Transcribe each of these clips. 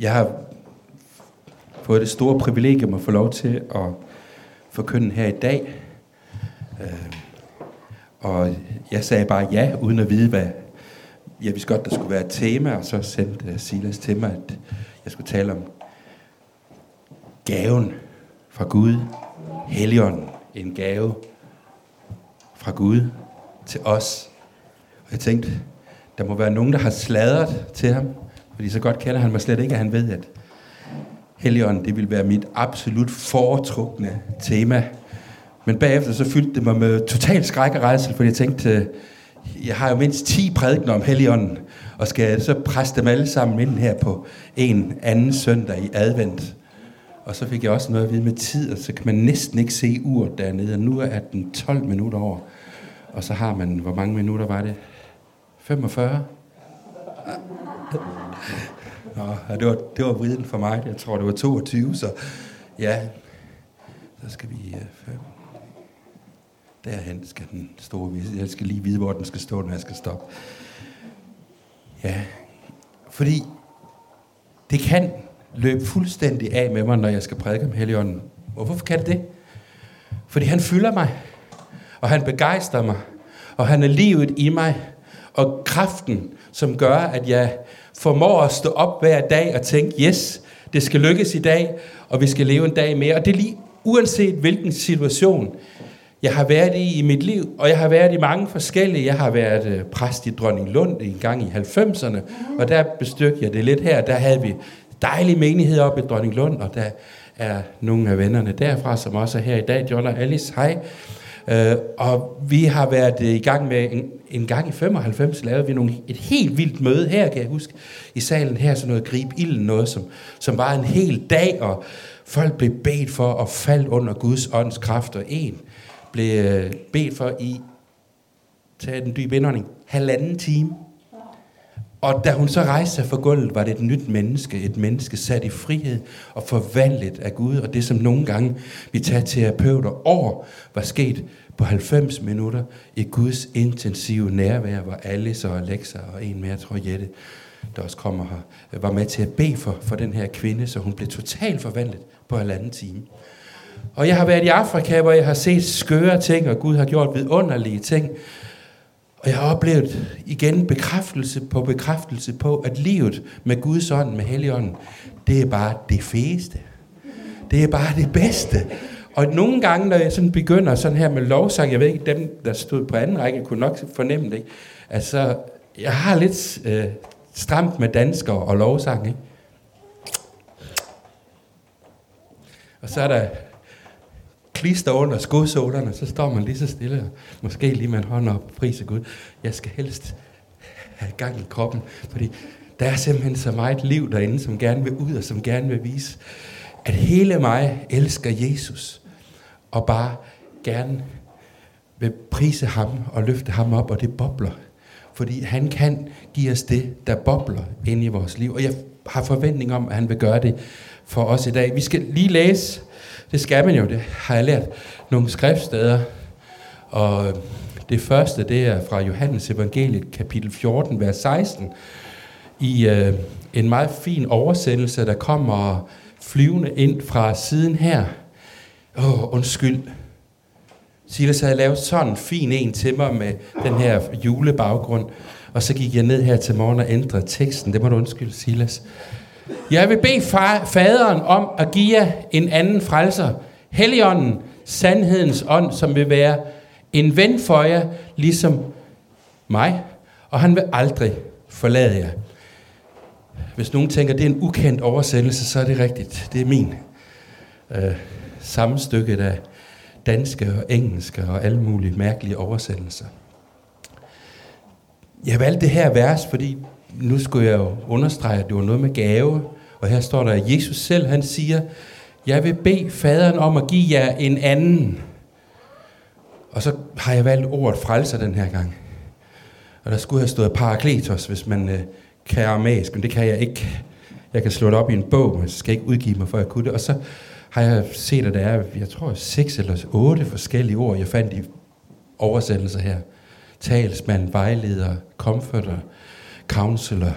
Jeg har fået det store privilegium at få lov til at forkynde her i dag. Øh, og jeg sagde bare ja, uden at vide, hvad... Jeg vidste godt, der skulle være et tema, og så sendte øh, Silas til mig, at jeg skulle tale om gaven fra Gud, Helligånden, en gave fra Gud til os. Og jeg tænkte, der må være nogen, der har sladret til ham, fordi så godt kender han mig slet ikke, at han ved, at Helion, det vil være mit absolut foretrukne tema. Men bagefter så fyldte det mig med total skræk og rejsel, fordi jeg tænkte, jeg har jo mindst 10 prædikner om Helligånden, og skal så presse dem alle sammen ind her på en anden søndag i advent. Og så fik jeg også noget at vide med tid, og så kan man næsten ikke se uret dernede, og nu er den 12 minutter over. Og så har man, hvor mange minutter var det? 45? Nå, ja, det var, det var vriden for mig. Jeg tror, det var 22, så ja. Så skal vi... Uh, derhen skal den store vise. Jeg skal lige vide, hvor den skal stå, når jeg skal stoppe. Ja, fordi det kan løbe fuldstændig af med mig, når jeg skal prædike om Helligånden. Hvorfor kan det det? Fordi han fylder mig, og han begejstrer mig, og han er livet i mig, og kraften, som gør, at jeg formår at stå op hver dag og tænke, yes, det skal lykkes i dag, og vi skal leve en dag mere. Og det er lige uanset hvilken situation jeg har været i i mit liv, og jeg har været i mange forskellige. Jeg har været øh, præst i Dronning Lund en gang i 90'erne, og der bestøgte jeg det lidt her. Der havde vi dejlige menighed op i Dronning Lund, og der er nogle af vennerne derfra, som også er her i dag. John og Alice, hej. Øh, og vi har været i gang med, en, en gang i 95 lavede vi nogle, et helt vildt møde her, kan jeg huske, i salen her, sådan noget grib ilden, noget som, som var en hel dag, og folk blev bedt for at falde under Guds ånds kraft, og en blev øh, bedt for i, tage den dybe indånding, halvanden time. Og da hun så rejste sig fra gulvet, var det et nyt menneske, et menneske sat i frihed og forvandlet af Gud. Og det, som nogle gange vi tager terapeuter over, var sket på 90 minutter i Guds intensive nærvær, hvor Alice og Alexa og en mere, jeg tror Jette, der også kommer her, var med til at bede for, for den her kvinde, så hun blev totalt forvandlet på halvanden time. Og jeg har været i Afrika, hvor jeg har set skøre ting, og Gud har gjort vidunderlige ting. Og jeg har oplevet igen bekræftelse på bekræftelse på, at livet med Guds ånd, med Helligånden, det er bare det fedeste. Det er bare det bedste. Og nogle gange, når jeg sådan begynder sådan her med lovsang, jeg ved ikke, dem, der stod på anden række, kunne nok fornemme det. Ikke? Altså, jeg har lidt øh, stramt med danskere og lovsang. Ikke? Og så er der klister under skosålerne, så står man lige så stille, og måske lige med en hånd op, prise Gud. Jeg skal helst have gang i kroppen, fordi der er simpelthen så meget liv derinde, som gerne vil ud, og som gerne vil vise, at hele mig elsker Jesus, og bare gerne vil prise ham og løfte ham op, og det bobler. Fordi han kan give os det, der bobler ind i vores liv. Og jeg har forventning om, at han vil gøre det for os i dag. Vi skal lige læse det skal man jo, det har jeg lært nogle skriftsteder. Og øh, det første, det er fra Johannes evangeliet, kapitel 14, vers 16. I øh, en meget fin oversættelse, der kommer flyvende ind fra siden her. Åh, oh, undskyld. Silas havde lavet sådan en fin en til mig med den her julebaggrund. Og så gik jeg ned her til morgen og ændrede teksten. Det må du undskylde, Silas. Jeg vil bede faderen om at give jer en anden frelser. Helligånden, sandhedens ånd, som vil være en ven for jer, ligesom mig. Og han vil aldrig forlade jer. Hvis nogen tænker, at det er en ukendt oversættelse, så er det rigtigt. Det er min. Øh, sammenstykket af danske og engelske og alle mulige mærkelige oversættelser. Jeg valgte det her vers, fordi nu skulle jeg jo understrege, at det var noget med gave. Og her står der, at Jesus selv, han siger, jeg vil bede faderen om at give jer en anden. Og så har jeg valgt ordet frelser den her gang. Og der skulle have stået parakletos, hvis man øh, kan aramæisk, men det kan jeg ikke. Jeg kan slå det op i en bog, men jeg skal ikke udgive mig, for jeg kunne det. Og så har jeg set, at der er, jeg tror, seks eller otte forskellige ord, jeg fandt i oversættelser her. Talsmand, vejleder, komforter, counselor,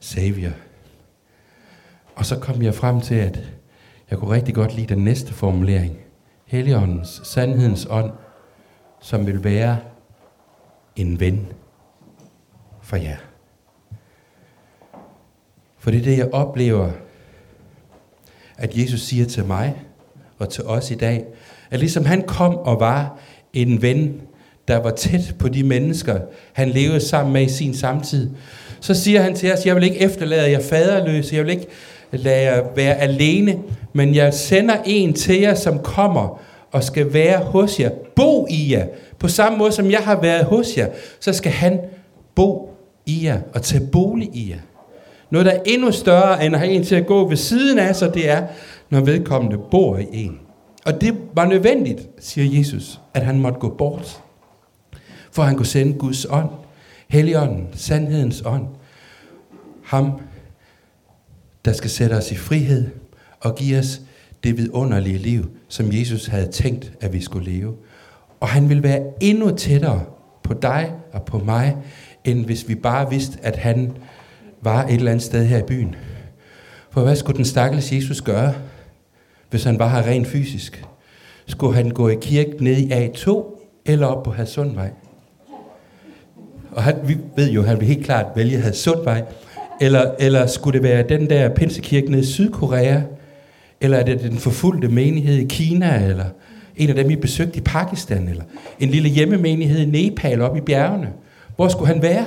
savior. Og så kom jeg frem til, at jeg kunne rigtig godt lide den næste formulering. Helligåndens, sandhedens ånd, som vil være en ven for jer. For det er det, jeg oplever, at Jesus siger til mig og til os i dag, at ligesom han kom og var en ven, der var tæt på de mennesker, han levede sammen med i sin samtid, så siger han til os, jeg vil ikke efterlade jer faderløse, jeg vil ikke lade jer være alene, men jeg sender en til jer, som kommer og skal være hos jer, bo i jer. På samme måde som jeg har været hos jer, så skal han bo i jer og tage bolig i jer. Noget, der er endnu større end at have en til at gå ved siden af sig, det er, når vedkommende bor i en. Og det var nødvendigt, siger Jesus, at han måtte gå bort. For han kunne sende Guds ånd, Helligånden, sandhedens ånd. Ham, der skal sætte os i frihed og give os det vidunderlige liv, som Jesus havde tænkt, at vi skulle leve. Og han vil være endnu tættere på dig og på mig, end hvis vi bare vidste, at han var et eller andet sted her i byen. For hvad skulle den stakkels Jesus gøre, hvis han var her rent fysisk? Skulle han gå i kirke ned i A2 eller op på Hadsundvej? Og han, vi ved jo, at han vil helt klart vælge Hadsundvej. Eller, eller skulle det være den der pinsekirke nede i Sydkorea? Eller er det den forfulgte menighed i Kina? Eller en af dem, I besøgte i Pakistan? Eller en lille hjemmemenighed i Nepal oppe i bjergene? Hvor skulle han være?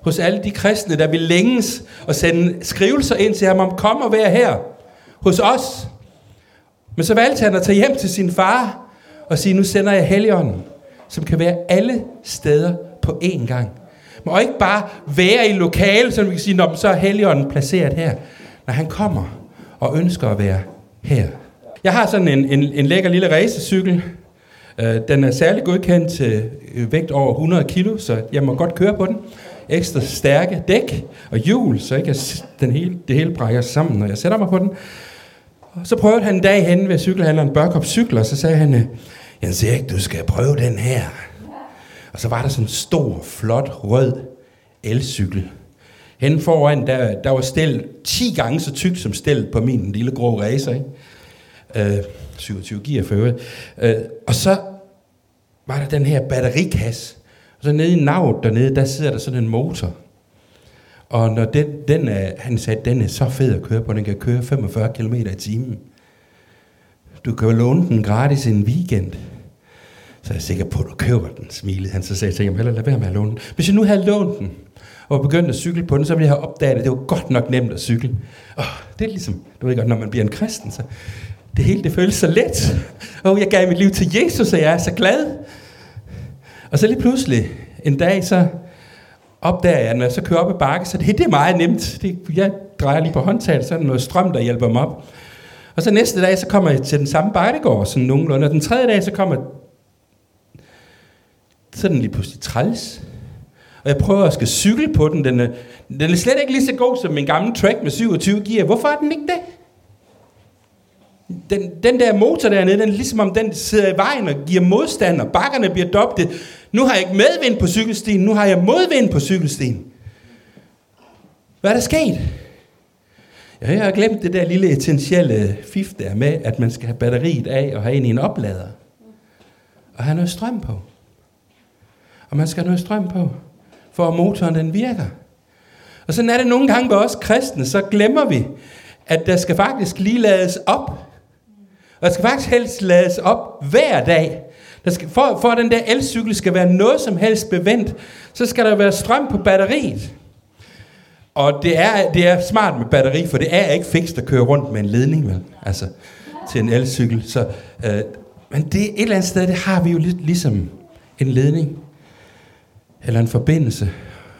hos alle de kristne, der vil længes og sende skrivelser ind til ham om, kom og vær her hos os. Men så valgte han at tage hjem til sin far og sige, nu sender jeg Helligånden, som kan være alle steder på én gang. Må ikke bare være i lokale, så vi kan sige, Nå, så er Helligånden placeret her. Når han kommer og ønsker at være her. Jeg har sådan en, en, en lækker lille racecykel. Øh, den er særlig godkendt til øh, vægt over 100 kilo, så jeg må godt køre på den ekstra stærke dæk og hjul, så ikke den hele, det hele brækker sammen, når jeg sætter mig på den. Og så prøvede han en dag hen ved cykelhandleren Børkop Cykler, og så sagde han, øh, Jens Erik, du skal prøve den her. Og så var der sådan en stor, flot, rød elcykel. Hen foran, der, der var stel 10 gange så tyk som stel på min lille grå racer. Ikke? Øh, 27 gear for øvrigt. Øh, og så var der den her batterikasse, og så nede i navet dernede, der sidder der sådan en motor. Og når den, den er, han sagde, den er så fed at køre på, den kan køre 45 km i timen. Du kan låne den gratis en weekend. Så er jeg sikker på, at du køber den, smilede han. Så sagde jeg til ham, heller lad være med at låne den. Hvis jeg nu havde lånt den, og begyndt at cykle på den, så ville jeg have opdaget, at det var godt nok nemt at cykle. Oh, det er ligesom, du ved godt, når man bliver en kristen, så det hele det føles så let. Og oh, jeg gav mit liv til Jesus, og jeg er så glad. Og så lige pludselig, en dag, så opdager jeg, når jeg så kører op ad bakke, så det, det er meget nemt. Det, jeg drejer lige på håndtaget, så er der noget strøm, der hjælper mig op. Og så næste dag, så kommer jeg til den samme bakkegård, sådan nogenlunde. Og den tredje dag, så kommer så er den lige pludselig træls. Og jeg prøver at skal cykle på den. Den er, den er slet ikke lige så god som min gamle track med 27 gear. Hvorfor er den ikke det? Den, den der motor dernede, den er ligesom om den sidder i vejen og giver modstand, og bakkerne bliver doblet. Nu har jeg ikke medvind på cykelstien, nu har jeg modvind på cykelstien. Hvad er der sket? Ja, jeg har glemt det der lille essentielle fif der med, at man skal have batteriet af og have ind i en oplader. Og have noget strøm på. Og man skal have noget strøm på, for at motoren den virker. Og sådan er det nogle gange ved os kristne, så glemmer vi, at der skal faktisk lige lades op og der skal faktisk helst lades op hver dag. Der skal, for, for at den der elcykel skal være noget som helst bevendt, så skal der være strøm på batteriet. Og det er, det er smart med batteri, for det er ikke fikst at køre rundt med en ledning, vel? Altså, til en elcykel. Så, øh, men det et eller andet sted, det har vi jo lidt ligesom en ledning. Eller en forbindelse.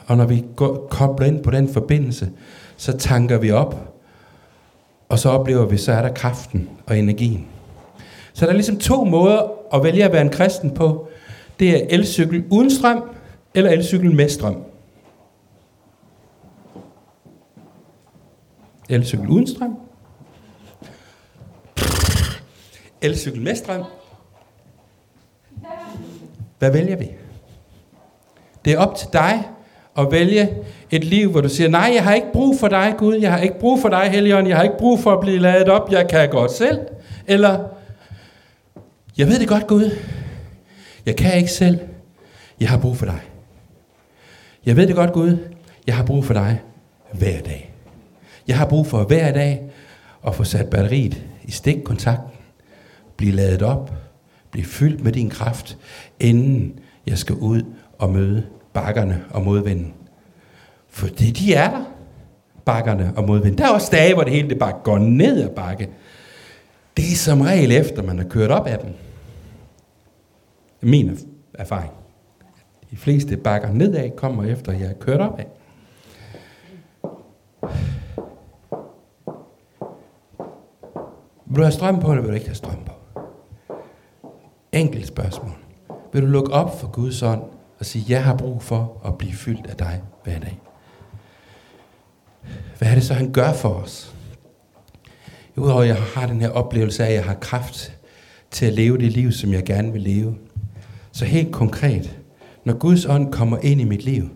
Og når vi går, kobler ind på den forbindelse, så tanker vi op og så oplever vi, så er der kraften og energien. Så der er ligesom to måder at vælge at være en kristen på. Det er elcykel uden strøm, eller elcykel med strøm. Elcykel uden strøm. Elcykel med strøm. Hvad vælger vi? Det er op til dig at vælge et liv, hvor du siger, nej, jeg har ikke brug for dig, Gud. Jeg har ikke brug for dig, Helligånd. Jeg har ikke brug for at blive ladet op. Jeg kan godt selv. Eller, jeg ved det godt, Gud. Jeg kan ikke selv. Jeg har brug for dig. Jeg ved det godt, Gud. Jeg har brug for dig hver dag. Jeg har brug for hver dag at få sat batteriet i stikkontakten, blive ladet op, blive fyldt med din kraft, inden jeg skal ud og møde bakkerne og modvinden. For det, de er der, bakkerne og modvinden. Der er også dage, hvor det hele det bare går ned ad bakke. Det er som regel efter, man har kørt op af dem. Min erfaring. De fleste bakker nedad kommer efter, jeg har kørt op af. Vil du have strøm på, eller vil du ikke have strøm på? Enkelt spørgsmål. Vil du lukke op for Guds ånd og sige, jeg har brug for at blive fyldt af dig hver dag? Hvad er det så, han gør for os? Udover at jeg har den her oplevelse af, at jeg har kraft til at leve det liv, som jeg gerne vil leve. Så helt konkret, når Guds ånd kommer ind i mit liv,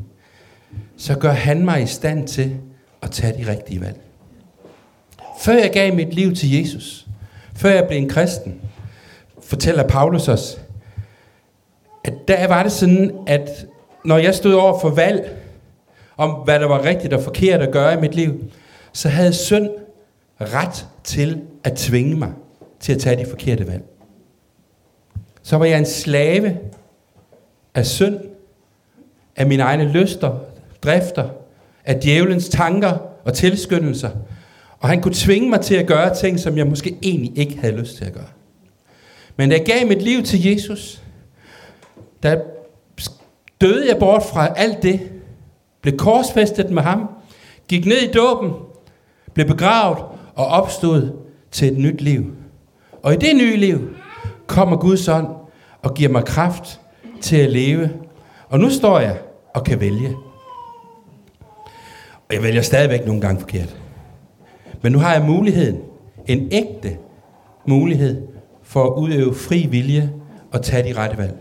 så gør han mig i stand til at tage de rigtige valg. Før jeg gav mit liv til Jesus, før jeg blev en kristen, fortæller Paulus os, at der var det sådan, at når jeg stod over for valg, om hvad der var rigtigt og forkert at gøre i mit liv, så havde synd ret til at tvinge mig til at tage de forkerte valg. Så var jeg en slave af synd, af mine egne lyster, drifter, af djævelens tanker og tilskyndelser. Og han kunne tvinge mig til at gøre ting, som jeg måske egentlig ikke havde lyst til at gøre. Men da jeg gav mit liv til Jesus, der døde jeg bort fra alt det, blev korsfæstet med ham, gik ned i dåben, blev begravet og opstod til et nyt liv. Og i det nye liv kommer Guds ånd og giver mig kraft til at leve. Og nu står jeg og kan vælge. Og jeg vælger stadigvæk nogle gange forkert. Men nu har jeg muligheden, en ægte mulighed, for at udøve fri vilje og tage de rette valg.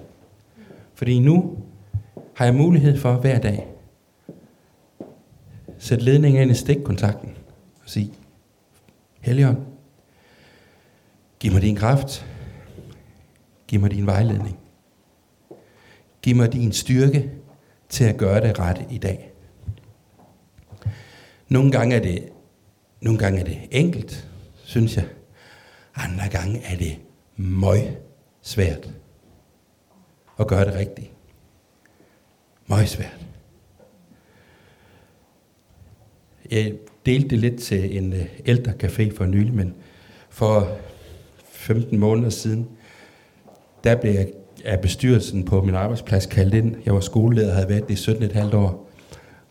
Fordi nu har jeg mulighed for hver dag sætte ledningen ind i stikkontakten og sige, Helligånd, giv mig din kraft, giv mig din vejledning, giv mig din styrke til at gøre det rette i dag. Nogle gange er det, nogle gange er det enkelt, synes jeg. Andre gange er det møg svært at gøre det rigtigt. Meget svært. Jeg delte det lidt til en øh, ældre café for nylig, men for 15 måneder siden, der blev jeg af bestyrelsen på min arbejdsplads kaldt ind. Jeg var skoleleder og havde været det i 17,5 år.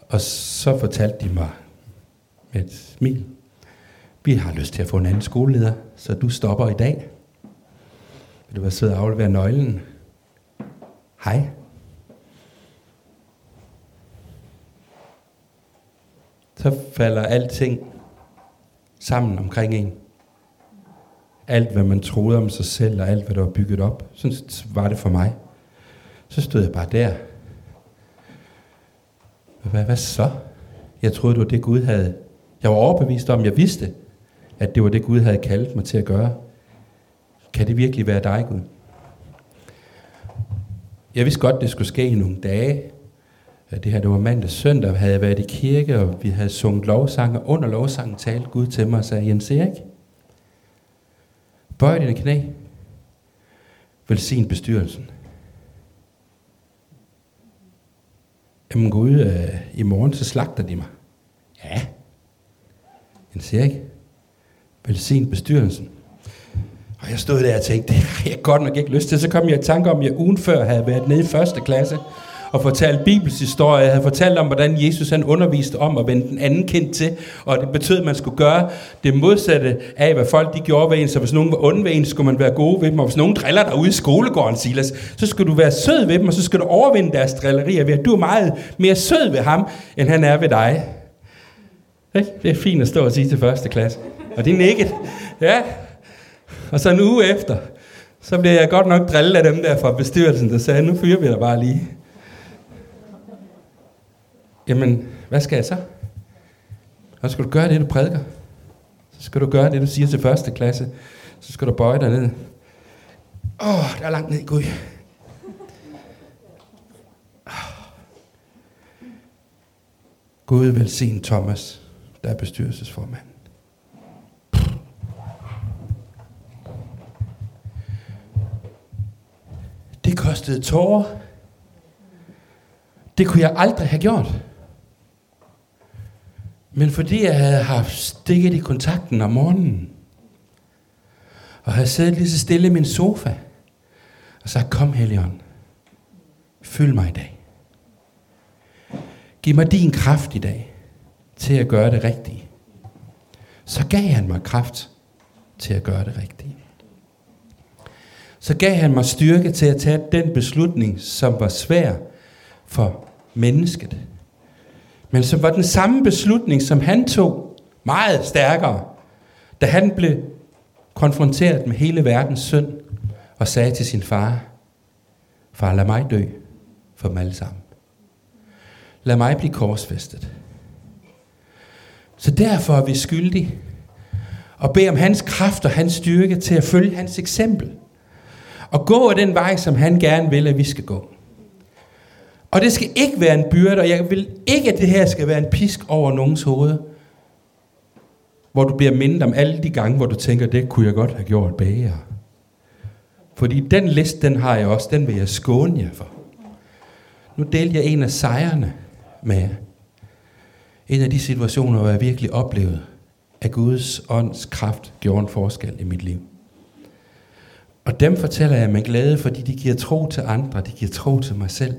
Og så fortalte de mig med et smil, vi har lyst til at få en anden skoleleder, så du stopper i dag. Vil du være sød og aflevere nøglen? Hej. Så falder alting sammen omkring en. Alt, hvad man troede om sig selv, og alt, hvad der var bygget op. Sådan var det for mig. Så stod jeg bare der. Hvad, hvad så? Jeg troede, det var det, Gud havde. Jeg var overbevist om, jeg vidste, at det var det, Gud havde kaldt mig til at gøre. Kan det virkelig være dig, Gud? Jeg vidste godt, det skulle ske i nogle dage. Det her, det var mandag søndag, havde jeg været i kirke, og vi havde sunget lovsang, og under lovsangen talte Gud til mig og sagde, Jens Erik, bøj dine knæ, velsign bestyrelsen. Jamen Gud, øh, i morgen så slagter de mig. Ja. Jens Erik, velsign bestyrelsen. Og jeg stod der og tænkte, det har jeg godt nok ikke lyst til. Så kom jeg i tanke om, at jeg ugen før havde været nede i første klasse og fortalt Bibels historie. Jeg havde fortalt om, hvordan Jesus han underviste om at vende den anden kind til. Og det betød, at man skulle gøre det modsatte af, hvad folk de gjorde ved en. Så hvis nogen var onde ved en, skulle man være gode ved dem. Og hvis nogen driller dig ude i skolegården, Silas, så skal du være sød ved dem, og så skal du overvinde deres drillerier ved, at du er meget mere sød ved ham, end han er ved dig. Det er fint at stå og sige til første klasse. Og det er nikket. Ja, og så en uge efter, så blev jeg godt nok drillet af dem der fra bestyrelsen, der sagde, nu fyrer vi dig bare lige. jamen, hvad skal jeg så? Og så skal du gøre det, du prædiker. Så skal du gøre det, du siger til første klasse. Så skal du bøje dig ned. Åh, oh, der er langt ned, Gud. Gud velsign Thomas, der er bestyrelsesformand. Det kostede tårer. Det kunne jeg aldrig have gjort. Men fordi jeg havde haft stikket i kontakten om morgenen, og havde siddet lige så stille i min sofa, og sagt, kom Helion, fyld mig i dag. Giv mig din kraft i dag til at gøre det rigtige. Så gav han mig kraft til at gøre det rigtige. Så gav han mig styrke til at tage den beslutning, som var svær for mennesket. Men som var den samme beslutning, som han tog meget stærkere, da han blev konfronteret med hele verdens synd og sagde til sin far, far lad mig dø for dem alle sammen. Lad mig blive korsfæstet. Så derfor er vi skyldige og bede om hans kraft og hans styrke til at følge hans eksempel. Og gå af den vej, som han gerne vil, at vi skal gå. Og det skal ikke være en byrde, og jeg vil ikke, at det her skal være en pisk over nogens hoved, hvor du bliver mindet om alle de gange, hvor du tænker, det kunne jeg godt have gjort bedre. Fordi den liste, den har jeg også, den vil jeg skåne jer for. Nu delte jeg en af sejrene med jer. En af de situationer, hvor jeg virkelig oplevede, at Guds ånds kraft gjorde en forskel i mit liv. Og dem fortæller jeg med glæde, fordi de giver tro til andre, de giver tro til mig selv.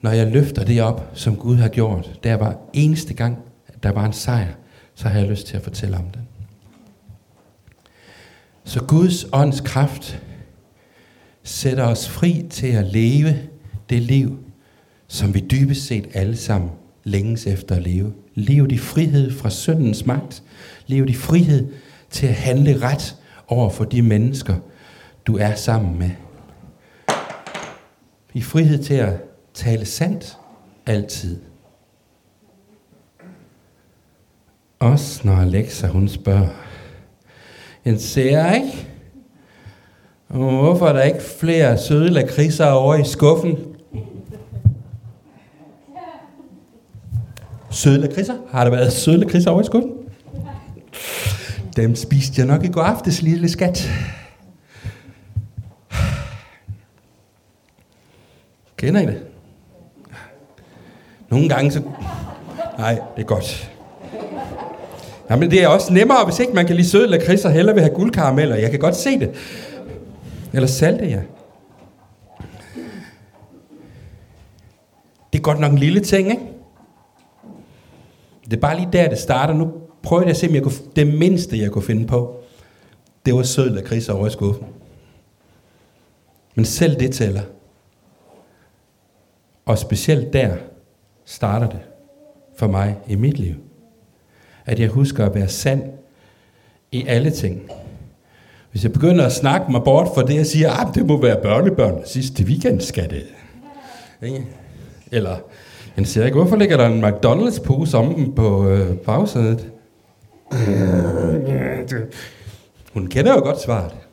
Når jeg løfter det op, som Gud har gjort, der var eneste gang, der var en sejr, så har jeg lyst til at fortælle om den. Så Guds ånds kraft sætter os fri til at leve det liv, som vi dybest set alle sammen længes efter at leve. Lev i frihed fra syndens magt. Lev i frihed til at handle ret over for de mennesker, du er sammen med. I frihed til at tale sandt altid. Også når Alexa hun spørger, en ser ikke? Hvorfor er der ikke flere søde lakridser over i skuffen? Søde lakridser? Har der været søde lakridser over i skuffen? Dem spiste jeg nok i går aftes, lille skat. Kender I det? Nogle gange så... Nej, det er godt. Jamen, det er også nemmere, hvis ikke man kan lide søde og heller vil have guldkarameller. Jeg kan godt se det. Eller salte, ja. Det er godt nok en lille ting, ikke? Det er bare lige der, det starter. Nu prøver jeg at se, om jeg kunne, det mindste, jeg kunne finde på, det var sød lakrids over i skuffen. Men selv det tæller. Og specielt der starter det for mig i mit liv. At jeg husker at være sand i alle ting. Hvis jeg begynder at snakke mig bort for det, og siger, at ah, det må være børnebørn sidste weekend, skal det. Eller, han siger ikke, hvorfor ligger der en McDonald's-pose om dem på øh, bagsædet? Hun kender jo godt svaret.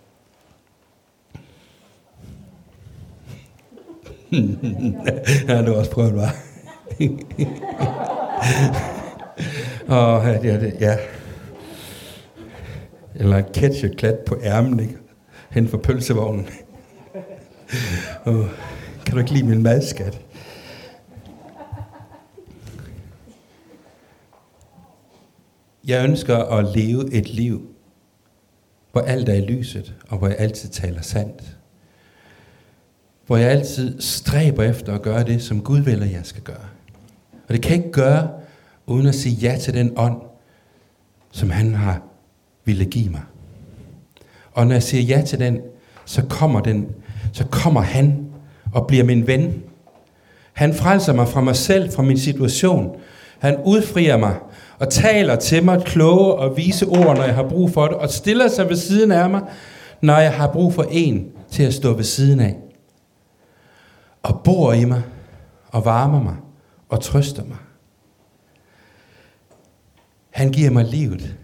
ja, det har også prøvet, var. Og ja, det, ja. Eller en ketchup-klat på ærmen, ikke? Hen for pølsevognen. oh, kan du ikke lide min madskat? Jeg ønsker at leve et liv, hvor alt er i lyset, og hvor jeg altid taler sandt. Hvor jeg altid stræber efter at gøre det, som Gud vil, at jeg skal gøre. Og det kan jeg ikke gøre, uden at sige ja til den ånd, som han har ville give mig. Og når jeg siger ja til den, så kommer den, så kommer han og bliver min ven. Han frelser mig fra mig selv, fra min situation. Han udfrier mig og taler til mig kloge og vise ord, når jeg har brug for det, og stiller sig ved siden af mig, når jeg har brug for en til at stå ved siden af. Og bor i mig, og varmer mig, og trøster mig. Han giver mig livet,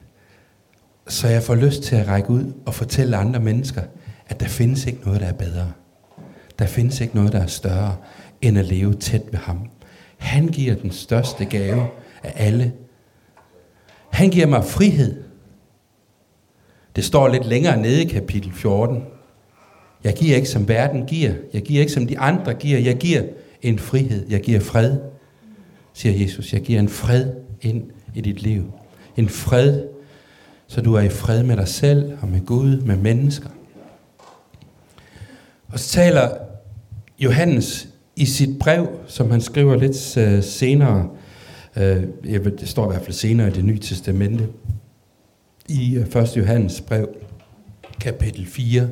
så jeg får lyst til at række ud og fortælle andre mennesker, at der findes ikke noget, der er bedre. Der findes ikke noget, der er større, end at leve tæt ved ham. Han giver den største gave af alle. Han giver mig frihed. Det står lidt længere nede i kapitel 14. Jeg giver ikke som verden giver. Jeg giver ikke som de andre giver. Jeg giver en frihed. Jeg giver fred, siger Jesus. Jeg giver en fred ind i dit liv. En fred, så du er i fred med dig selv og med Gud, med mennesker. Og så taler Johannes i sit brev, som han skriver lidt øh, senere, øh, det står i hvert fald senere i det nye testamente, i øh, 1. Johannes brev, kapitel 4,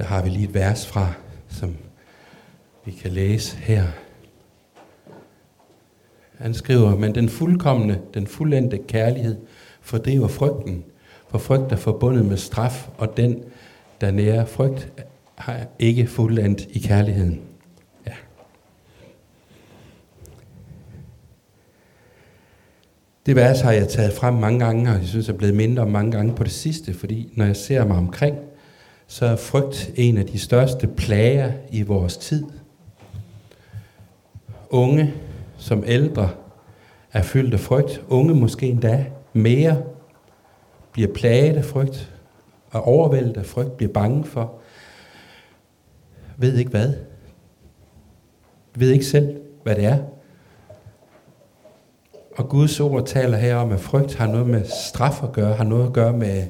der har vi lige et vers fra, som vi kan læse her. Han skriver, men den fuldkommende, den fuldendte kærlighed fordriver frygten, for frygt er forbundet med straf, og den, der nærer frygt, har ikke fuldendt i kærligheden. Ja. Det vers har jeg taget frem mange gange, og jeg synes, jeg er blevet mindre mange gange på det sidste, fordi når jeg ser mig omkring, så er frygt en af de største plager i vores tid. Unge som ældre er fyldt af frygt. Unge måske endda mere bliver plaget af frygt, og overvældet af frygt, bliver bange for, ved ikke hvad. Ved ikke selv, hvad det er. Og Guds ord taler her om, at frygt har noget med straf at gøre, har noget at gøre med,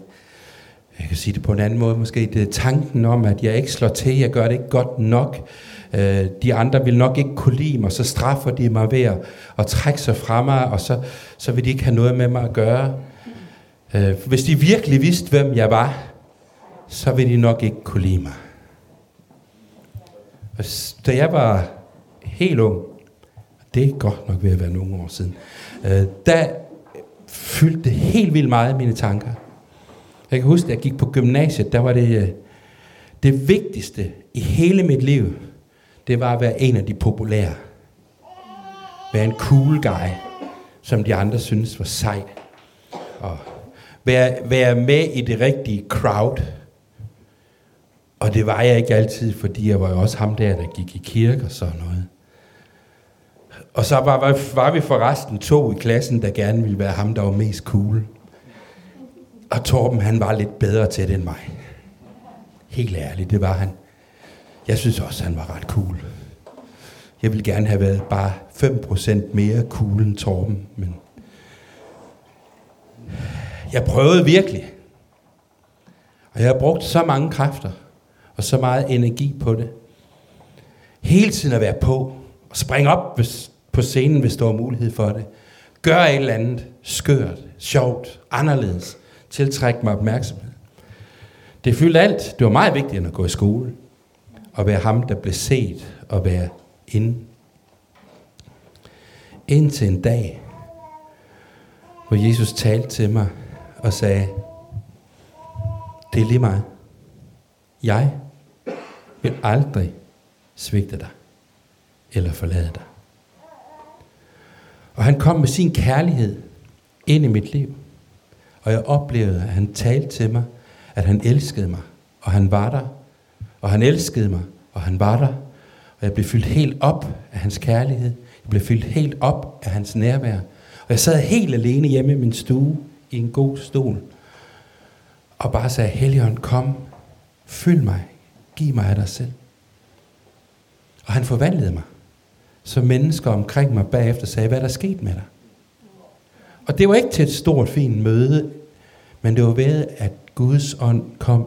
jeg kan sige det på en anden måde, måske det er tanken om, at jeg ikke slår til, jeg gør det ikke godt nok, øh, de andre vil nok ikke kunne lide mig, så straffer de mig ved at, at trække sig fra mig, og så, så vil de ikke have noget med mig at gøre. Øh, hvis de virkelig vidste, hvem jeg var, så vil de nok ikke kunne lide mig. Og da jeg var helt ung, det er godt nok ved at være nogle år siden, øh, der fyldte det helt vildt meget mine tanker. Jeg kan huske, at jeg gik på gymnasiet, der var det, øh, det vigtigste i hele mit liv, det var at være en af de populære. Være en cool guy, som de andre synes var sej. Og være, være med i det rigtige crowd. Og det var jeg ikke altid, fordi jeg var jo også ham der, der gik i kirke og sådan noget. Og så var, var vi forresten to i klassen, der gerne ville være ham, der var mest cool. Og Torben, han var lidt bedre til det end mig. Helt ærligt, det var han. Jeg synes også, han var ret cool. Jeg ville gerne have været bare 5% mere cool end Torben, men jeg prøvede virkelig. Og jeg har brugt så mange kræfter og så meget energi på det. Hele tiden at være på og springe op hvis, på scenen, hvis der var mulighed for det. Gør et eller andet skørt, sjovt, anderledes tiltrække mig opmærksomhed. Det fyldte alt. Det var meget vigtigt end at gå i skole. Og være ham, der blev set og være inde. Indtil en dag, hvor Jesus talte til mig og sagde, det er lige mig. Jeg vil aldrig svigte dig eller forlade dig. Og han kom med sin kærlighed ind i mit liv. Og jeg oplevede, at han talte til mig, at han elskede mig, og han var der. Og han elskede mig, og han var der. Og jeg blev fyldt helt op af hans kærlighed. Jeg blev fyldt helt op af hans nærvær. Og jeg sad helt alene hjemme i min stue i en god stol. Og bare sagde, Helligånd, kom, fyld mig, giv mig af dig selv. Og han forvandlede mig. Så mennesker omkring mig bagefter sagde, hvad er der sket med dig? Og det var ikke til et stort, fint møde, men det var ved, at Guds ånd kom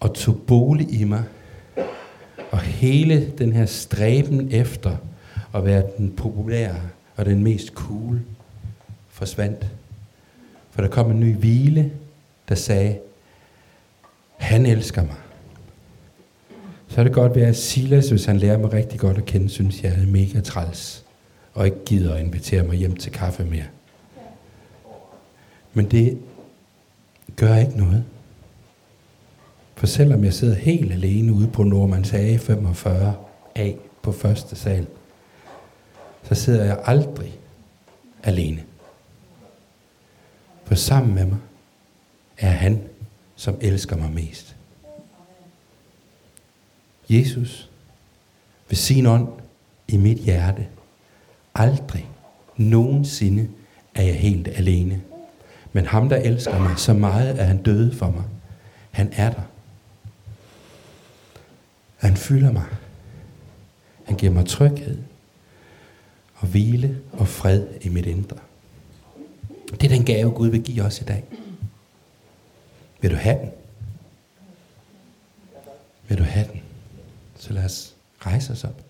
og tog bolig i mig. Og hele den her stræben efter at være den populære og den mest cool forsvandt. For der kom en ny hvile, der sagde, han elsker mig. Så er det godt være, at Silas, hvis han lærer mig rigtig godt at kende, synes jeg er mega træls, og ikke gider at invitere mig hjem til kaffe mere. Men det gør ikke noget. For selvom jeg sidder helt alene ude på Nordmands A 45 A på første sal, så sidder jeg aldrig alene. For sammen med mig er han, som elsker mig mest. Jesus, ved sin ånd i mit hjerte, aldrig nogensinde er jeg helt alene. Men ham, der elsker mig så meget, at han døde for mig, han er der. Han fylder mig. Han giver mig tryghed og hvile og fred i mit indre. Det er den gave, Gud vil give os i dag. Vil du have den? Vil du have den? Så lad os rejse os op.